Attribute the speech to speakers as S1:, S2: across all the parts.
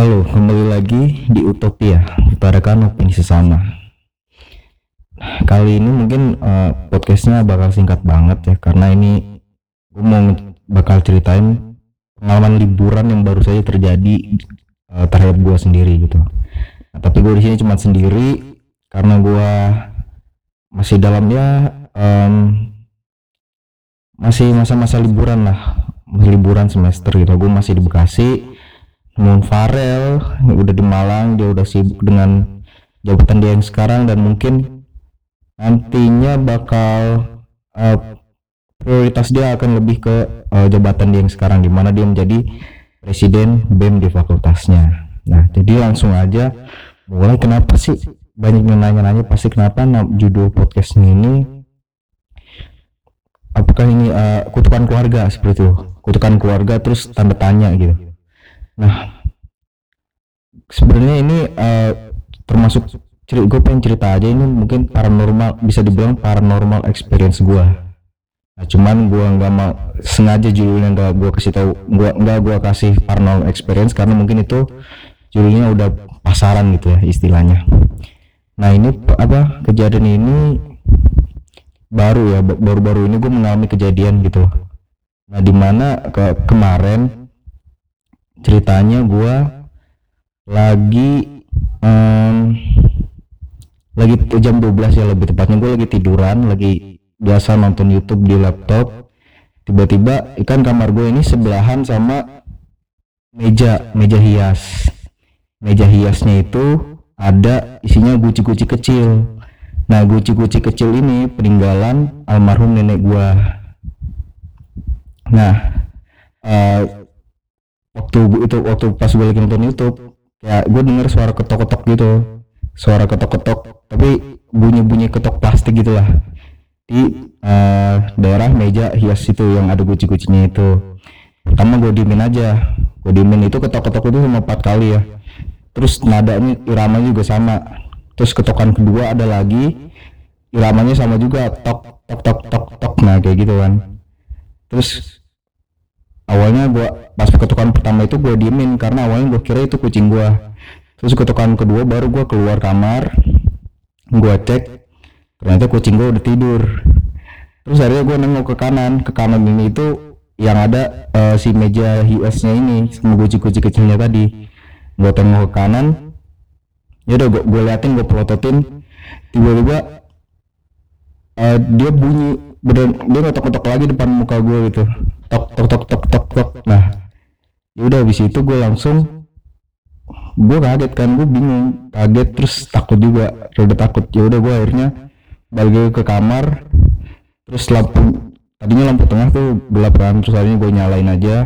S1: Halo, kembali lagi di Utopia, utarakan opini sesama. Kali ini mungkin uh, podcastnya bakal singkat banget ya, karena ini gue mau bakal ceritain pengalaman liburan yang baru saja terjadi uh, terhadap gue sendiri gitu. Nah, tapi gue di sini cuma sendiri karena gue masih dalam ya um, masih masa-masa liburan lah, liburan semester gitu. Gue masih di Bekasi Moon Farel udah di Malang dia udah sibuk dengan jabatan dia yang sekarang dan mungkin nantinya bakal uh, prioritas dia akan lebih ke uh, jabatan dia yang sekarang di mana dia menjadi presiden BEM di fakultasnya. Nah, jadi langsung aja mulai kenapa sih? Banyak yang nanya-nanya pasti kenapa judul podcast ini? Apakah ini uh, kutukan keluarga seperti itu? Kutukan keluarga terus tanda tanya gitu Nah, sebenarnya ini uh, termasuk cerita gue pengen cerita aja ini mungkin paranormal bisa dibilang paranormal experience gue. Nah, cuman gue nggak mau sengaja judulnya nggak gue kasih tahu gue nggak gue kasih paranormal experience karena mungkin itu judulnya udah pasaran gitu ya istilahnya. Nah ini apa kejadian ini baru ya baru-baru ini gue mengalami kejadian gitu. Nah di mana ke kemarin ceritanya gue lagi um, lagi jam 12 ya lebih tepatnya. Gue lagi tiduran lagi biasa nonton YouTube di laptop. Tiba-tiba ikan kamar gue ini sebelahan sama meja meja hias. Meja hiasnya itu ada isinya guci-guci kecil. Nah guci-guci kecil ini peninggalan almarhum nenek gue nah uh, waktu itu waktu pas gue lagi nonton YouTube ya gue denger suara ketok-ketok gitu. Suara ketok-ketok tapi bunyi-bunyi ketok plastik gitulah. Di uh, daerah meja hias itu yang ada guci-gucinya itu. Pertama gue diemin aja. Gue diemin itu ketok-ketok itu cuma empat kali ya. Terus nadanya iramanya juga sama. Terus ketokan kedua ada lagi. Iramanya sama juga tok tok tok tok tok. Nah kayak gitu kan. Terus awalnya gua pas ketukan pertama itu gua diemin karena awalnya gua kira itu kucing gua. Terus ketukan kedua baru gua keluar kamar gua cek ternyata kucing gua udah tidur. Terus akhirnya gua nengok ke kanan ke kanan ini itu yang ada uh, si meja hiasnya ini sama guci-guci kecilnya tadi. Gua tengok ke kanan ya udah gua, gua liatin gua pelototin. Tiba-tiba uh, dia bunyi bener dia ngetok-ngetok lagi depan muka gue gitu. Tok tok tok tok tok tok. Nah ya udah habis itu gue langsung gue kaget kan gue bingung kaget terus takut juga rada takut. Ya udah gue akhirnya balik ke kamar. Terus lampu tadinya lampu tengah tuh gelap kan terus akhirnya gue nyalain aja.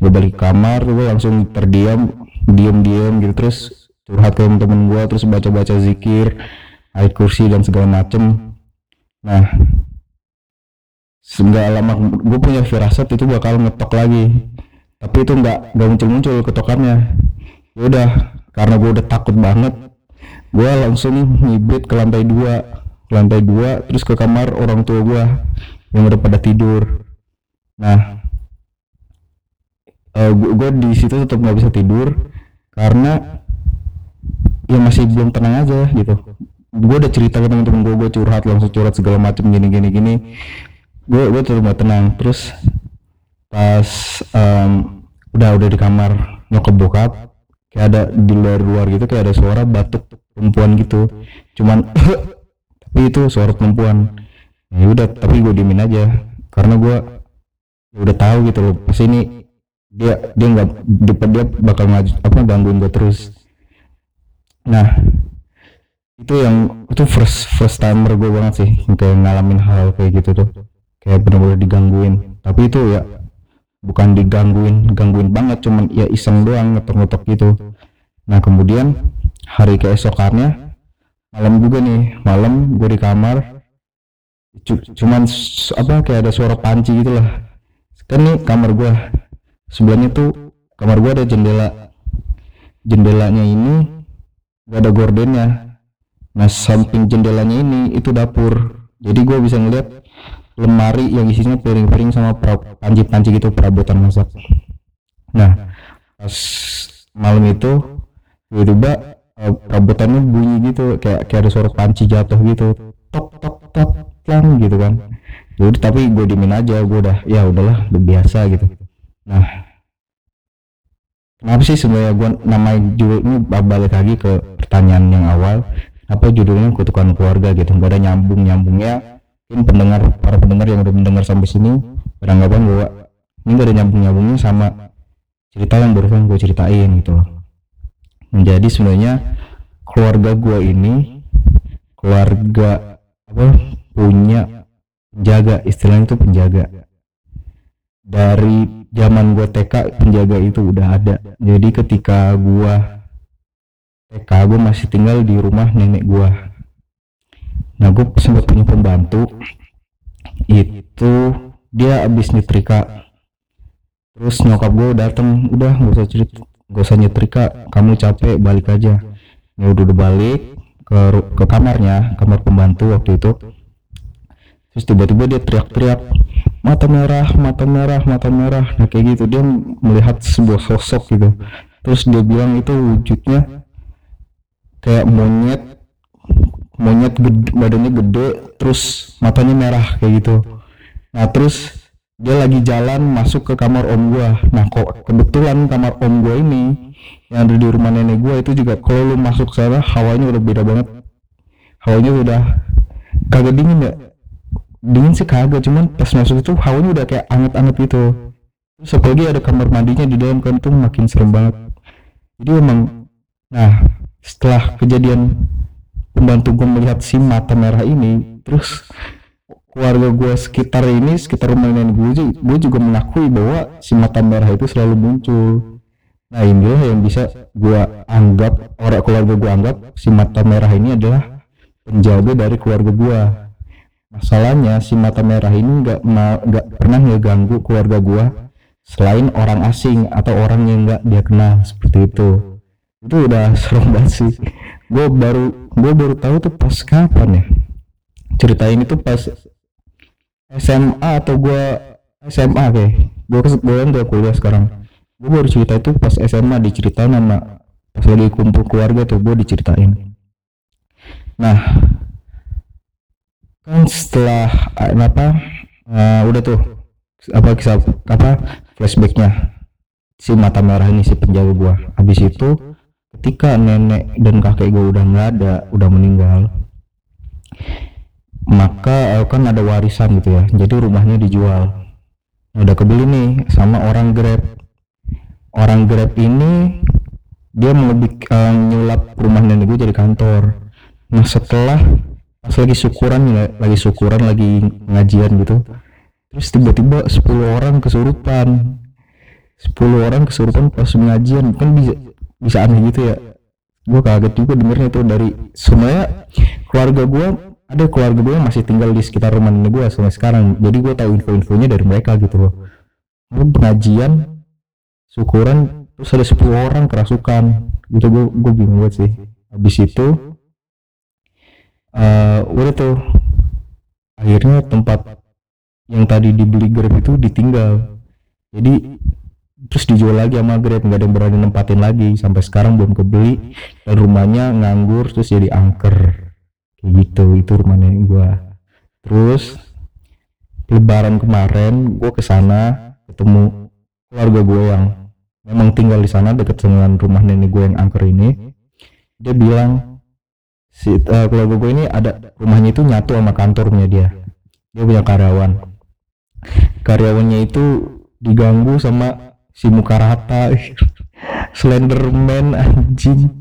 S1: Gue balik ke kamar gue langsung terdiam diem diem gitu. Terus curhat ke temen gue terus baca baca zikir ayat kursi dan segala macem. Nah nggak lama gue punya firasat itu bakal ngetok lagi. Tapi itu nggak nggak muncul muncul ketokannya. Ya udah karena gue udah takut banget gue langsung ngibrit ke lantai dua. Lantai dua terus ke kamar orang tua gue yang udah pada tidur. Nah uh, gue di situ tetap nggak bisa tidur karena ya masih belum tenang aja gitu. Gue udah cerita ke temen-temen gue gue curhat langsung curhat segala macam gini gini gini gue gue tetap tenang. Terus pas um, udah udah di kamar nyokap bokap kayak ada di luar luar gitu kayak ada suara batuk perempuan gitu. Cuman tapi itu suara perempuan. Ya udah tapi gue diemin aja. Karena gue ya udah tahu gitu loh pas ini dia dia nggak dia, dia bakal ngaju apa gangguin gue terus. Nah itu yang itu first first timer gue banget sih kayak ngalamin hal kayak gitu tuh kayak bener-bener digangguin. Tapi itu ya bukan digangguin gangguin banget cuman ya iseng doang ngetok-ngetok gitu. Nah kemudian hari keesokannya malam juga nih malam gue di kamar cuman apa kayak ada suara panci gitu lah. Kan nih kamar gue sebelahnya tuh kamar gue ada jendela. Jendelanya ini gak ada gordennya. Nah samping jendelanya ini itu dapur. Jadi gue bisa ngeliat lemari yang isinya piring-piring sama panci-panci gitu perabotan masak. Nah pas malam itu tiba-tiba uh, perabotannya bunyi gitu kayak kayak ada suara panci jatuh gitu. Tok tok tok lang gitu kan. Jadi tapi gue dimin aja gue udah ya udahlah udah biasa gitu. Nah kenapa sih sebenarnya gue namain judul ini balik lagi ke pertanyaan yang awal? Apa judulnya kutukan keluarga gitu? Gak ada nyambung nyambungnya mungkin pendengar para pendengar yang udah mendengar sampai sini beranggapan bahwa ini gak ada nyambung nyambungnya sama cerita yang barusan gue ceritain gitu. Loh menjadi sebenarnya keluarga gue ini keluarga apa punya penjaga istilahnya itu penjaga. Dari zaman gue TK penjaga itu udah ada. Jadi ketika gue TK gue masih tinggal di rumah nenek gue nah gue sempat punya pembantu. Itu dia abis nyetrika. Terus nyokap gue dateng udah gak usah cerita gak usah nyetrika kamu capek balik aja. Ya udah udah balik ke ke kamarnya kamar pembantu waktu itu. Terus tiba-tiba dia teriak-teriak mata merah mata merah mata merah. Nah kayak gitu dia melihat sebuah sosok gitu. Terus dia bilang itu wujudnya kayak monyet monyet gede, badannya gede terus matanya merah kayak gitu. Nah terus dia lagi jalan masuk ke kamar om gua. Nah kok kebetulan kamar om gua ini yang ada di rumah nenek gua itu juga kalau lu masuk sana hawanya udah beda banget. Hawanya udah kagak dingin ya? Dingin sih kagak cuman pas masuk itu hawanya udah kayak anget-anget gitu. Terus apalagi ada kamar mandinya di dalam kan tuh makin serem banget. Jadi emang nah setelah kejadian pembantu gue melihat si mata merah ini. Terus keluarga gue sekitar ini sekitar rumah nenek gue gue juga mengakui bahwa si mata merah itu selalu muncul. Nah inilah yang bisa gue anggap orang keluarga gue anggap si mata merah ini adalah penjaga dari keluarga gue masalahnya si mata merah ini nggak nggak pernah ngeganggu keluarga gue selain orang asing atau orang yang nggak dia kenal seperti itu. Itu udah serem banget sih. Gue baru gue baru tahu tuh pas kapan ya? Cerita ini tuh pas SMA atau gue SMA kayak gue gue kan udah kuliah sekarang. Gue baru cerita itu pas SMA diceritain sama pas lagi kumpul keluarga tuh gue diceritain. Nah kan setelah apa uh, udah tuh apa kisah apa flashbacknya si mata merah ini si penjaga gua. Habis itu ketika nenek dan kakek gue udah nggak ada udah meninggal maka kan ada warisan gitu ya. Jadi rumahnya dijual. Udah kebeli nih sama orang grab. Orang grab ini dia mau uh, nyulap rumah nenek gue jadi kantor. Nah setelah pas lagi syukuran lagi syukuran lagi ngajian gitu terus tiba-tiba 10 orang kesurupan. 10 orang kesurupan pas pengajian. Kan bisa bisa aneh gitu ya. Gue kaget juga dengernya itu dari semuanya keluarga gue ada keluarga gue masih tinggal di sekitar rumah nenek gue sampai sekarang. Jadi gue tahu info-infonya dari mereka gitu loh. Gue pengajian syukuran terus ada 10 orang kerasukan. Gitu gue gue bingung banget sih. Habis itu uh, udah tuh akhirnya tempat yang tadi dibeli Grab itu ditinggal. Jadi terus dijual lagi sama Grab nggak ada yang berani nempatin lagi. Sampai sekarang belum kebeli. Dan rumahnya nganggur terus jadi angker. Kayak gitu itu rumahnya gua. Terus lebaran kemarin gua ke sana ketemu keluarga gue yang memang tinggal di sana dekat dengan rumah nenek gue yang angker ini. Dia bilang si uh, keluarga gue ini ada rumahnya itu nyatu sama kantornya dia. Dia punya karyawan. Karyawannya itu diganggu sama si muka rata Slenderman anjing.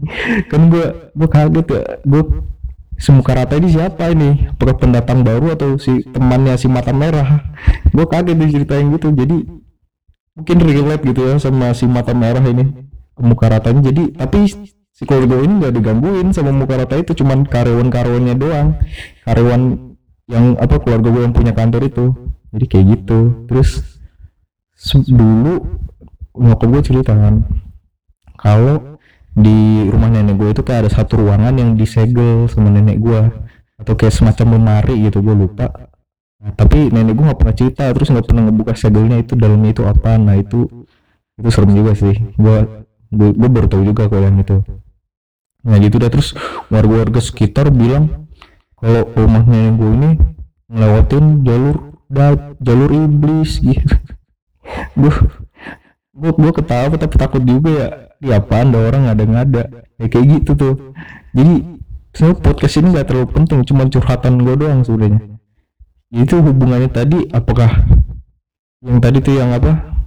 S1: Kan gue gue kaget ya. Gue si muka rata ini siapa ini? Apakah pendatang baru atau si temannya si mata merah? Gue kaget diceritain gitu. Jadi mungkin relate gitu ya sama si mata merah ini. Muka ratanya. Jadi tapi si keluarga ini nggak digangguin sama muka rata itu. Cuman karyawan-karyawannya doang. Karyawan yang apa keluarga gue yang punya kantor itu. Jadi kayak gitu. Terus dulu nyokap gue cerita kan kalau di rumah nenek gue itu kayak ada satu ruangan yang disegel sama nenek gue atau kayak semacam lemari gitu gue lupa. Nah, tapi nenek gue nggak pernah cerita terus nggak pernah ngebuka segelnya itu dalamnya itu apa. Nah itu itu serem juga sih. Gue gue baru tahu juga kalau yang itu. Nah gitu dah. Terus warga-warga sekitar bilang kalau rumahnya gue ini ngelewatin jalur da, jalur iblis gitu. Gue gue gue ketawa tapi takut juga ya. Di apaan ada orang ada ngada ya kayak gitu tuh. Jadi sebenarnya podcast ini gak terlalu penting cuma curhatan gue doang sebenarnya. Itu hubungannya tadi apakah yang tadi tuh yang apa?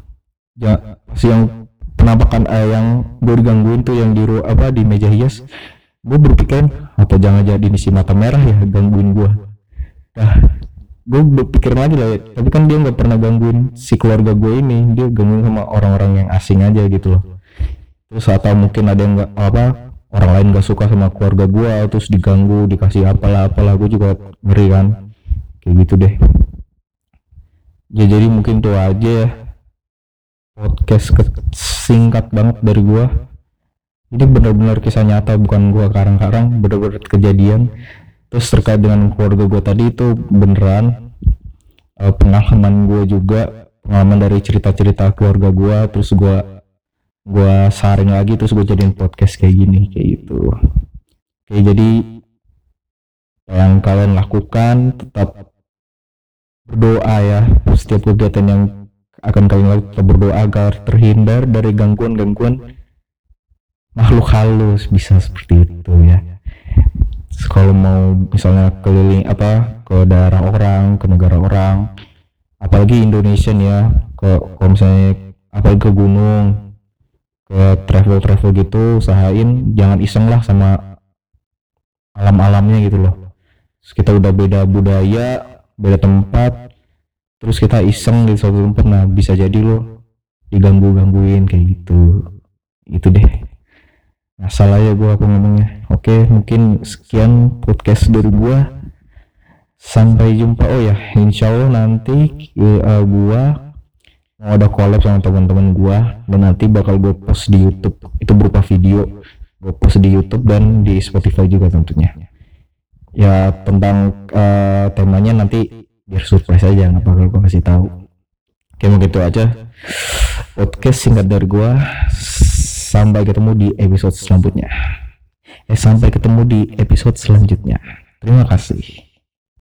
S1: Ya si yang penampakan eh, yang gue digangguin tuh yang di apa di meja hias. Gue berpikir apa jangan jadi ini si mata merah ya gangguin gue dah gue berpikir lagi lah ya, tapi kan dia nggak pernah gangguin si keluarga gue ini. Dia gangguin sama orang-orang yang asing aja gitu loh. Terus atau mungkin ada yang nggak apa orang lain gak suka sama keluarga gue terus diganggu dikasih apalah apalah. Gue juga ngeri kan. Kayak gitu deh. Ya jadi mungkin tuh aja ya. Podcast singkat banget dari gua. Ini benar-benar kisah nyata bukan gua karang-karang. Benar-benar kejadian terus terkait dengan keluarga gua tadi itu beneran eh, pengalaman gua juga pengalaman dari cerita-cerita keluarga gua terus gua gua saring lagi terus gua jadiin podcast kayak gini kayak gitu. Oke jadi yang kalian lakukan tetap berdoa ya. Setiap kegiatan yang akan kalian lakukan berdoa agar terhindar dari gangguan-gangguan makhluk halus bisa seperti itu ya kalau mau misalnya keliling apa ke daerah orang ke negara orang apalagi Indonesia ya ke kalau misalnya apalagi ke gunung ke travel travel gitu usahain jangan iseng lah sama alam-alamnya gitu loh. Terus kita udah beda budaya beda tempat terus kita iseng di suatu tempat nah bisa jadi lo diganggu gangguin kayak gitu. Itu deh nah salah ya gua apa ngomongnya. Oke mungkin sekian podcast dari gua. Sampai jumpa. Oh ya insya Allah nanti eh, gua mau ada collab sama teman-teman gua dan nanti bakal gue post di YouTube. Itu berupa video. Gue post di YouTube dan di Spotify juga tentunya. Ya tentang eh, temanya nanti biar surprise aja nggak bakal gue kasih tahu. Oke mau gitu aja. Podcast singkat dari gua sampai ketemu di episode selanjutnya. Eh sampai ketemu di episode selanjutnya. Terima kasih